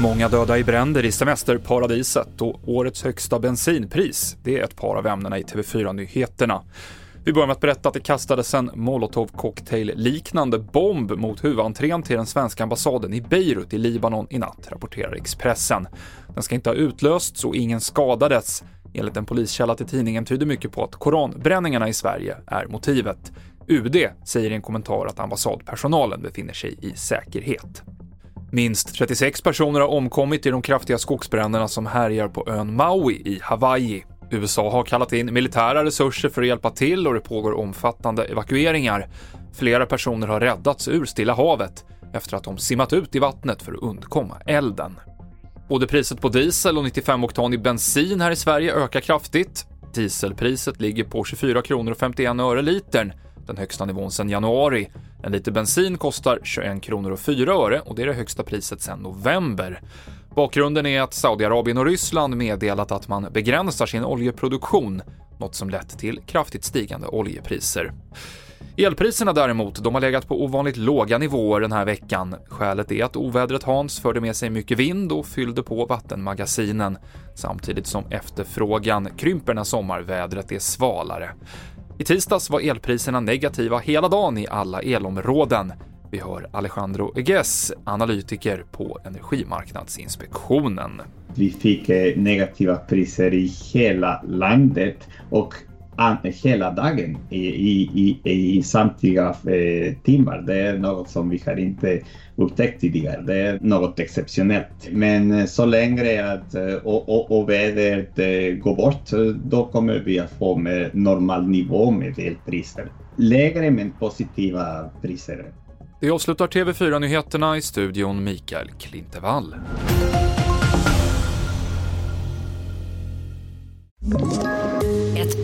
Många döda i bränder i semesterparadiset och årets högsta bensinpris. Det är ett par av ämnena i TV4-nyheterna. Vi börjar med att berätta att det kastades en molotovcocktail-liknande bomb mot huvudentrén till den svenska ambassaden i Beirut i Libanon i natt, rapporterar Expressen. Den ska inte ha utlösts och ingen skadades. Enligt en poliskälla till tidningen tyder mycket på att koranbränningarna i Sverige är motivet. UD säger i en kommentar att ambassadpersonalen befinner sig i säkerhet. Minst 36 personer har omkommit i de kraftiga skogsbränderna som härjar på ön Maui i Hawaii. USA har kallat in militära resurser för att hjälpa till och det pågår omfattande evakueringar. Flera personer har räddats ur Stilla havet efter att de simmat ut i vattnet för att undkomma elden. Både priset på diesel och 95-oktanig bensin här i Sverige ökar kraftigt. Dieselpriset ligger på 24 kronor och 51 öre litern, den högsta nivån sedan januari. En liter bensin kostar 21 kronor och 4 öre och det är det högsta priset sedan november. Bakgrunden är att Saudiarabien och Ryssland meddelat att man begränsar sin oljeproduktion, något som lett till kraftigt stigande oljepriser. Elpriserna däremot, de har legat på ovanligt låga nivåer den här veckan. Skälet är att ovädret Hans förde med sig mycket vind och fyllde på vattenmagasinen, samtidigt som efterfrågan krymper när sommarvädret är svalare. I tisdags var elpriserna negativa hela dagen i alla elområden. Vi hör Alejandro Eges, analytiker på Energimarknadsinspektionen. Vi fick eh, negativa priser i hela landet och hela dagen i, i, i, i samtliga eh, timmar. Det är något som vi har inte upptäckt tidigare. Det är något exceptionellt. Men eh, så länge att eh, och, och, och vädret eh, går bort, då kommer vi att få med normal nivå med elpriser. Lägre men positiva priser. Det avslutar TV4-nyheterna i studion Mikael Klintevall.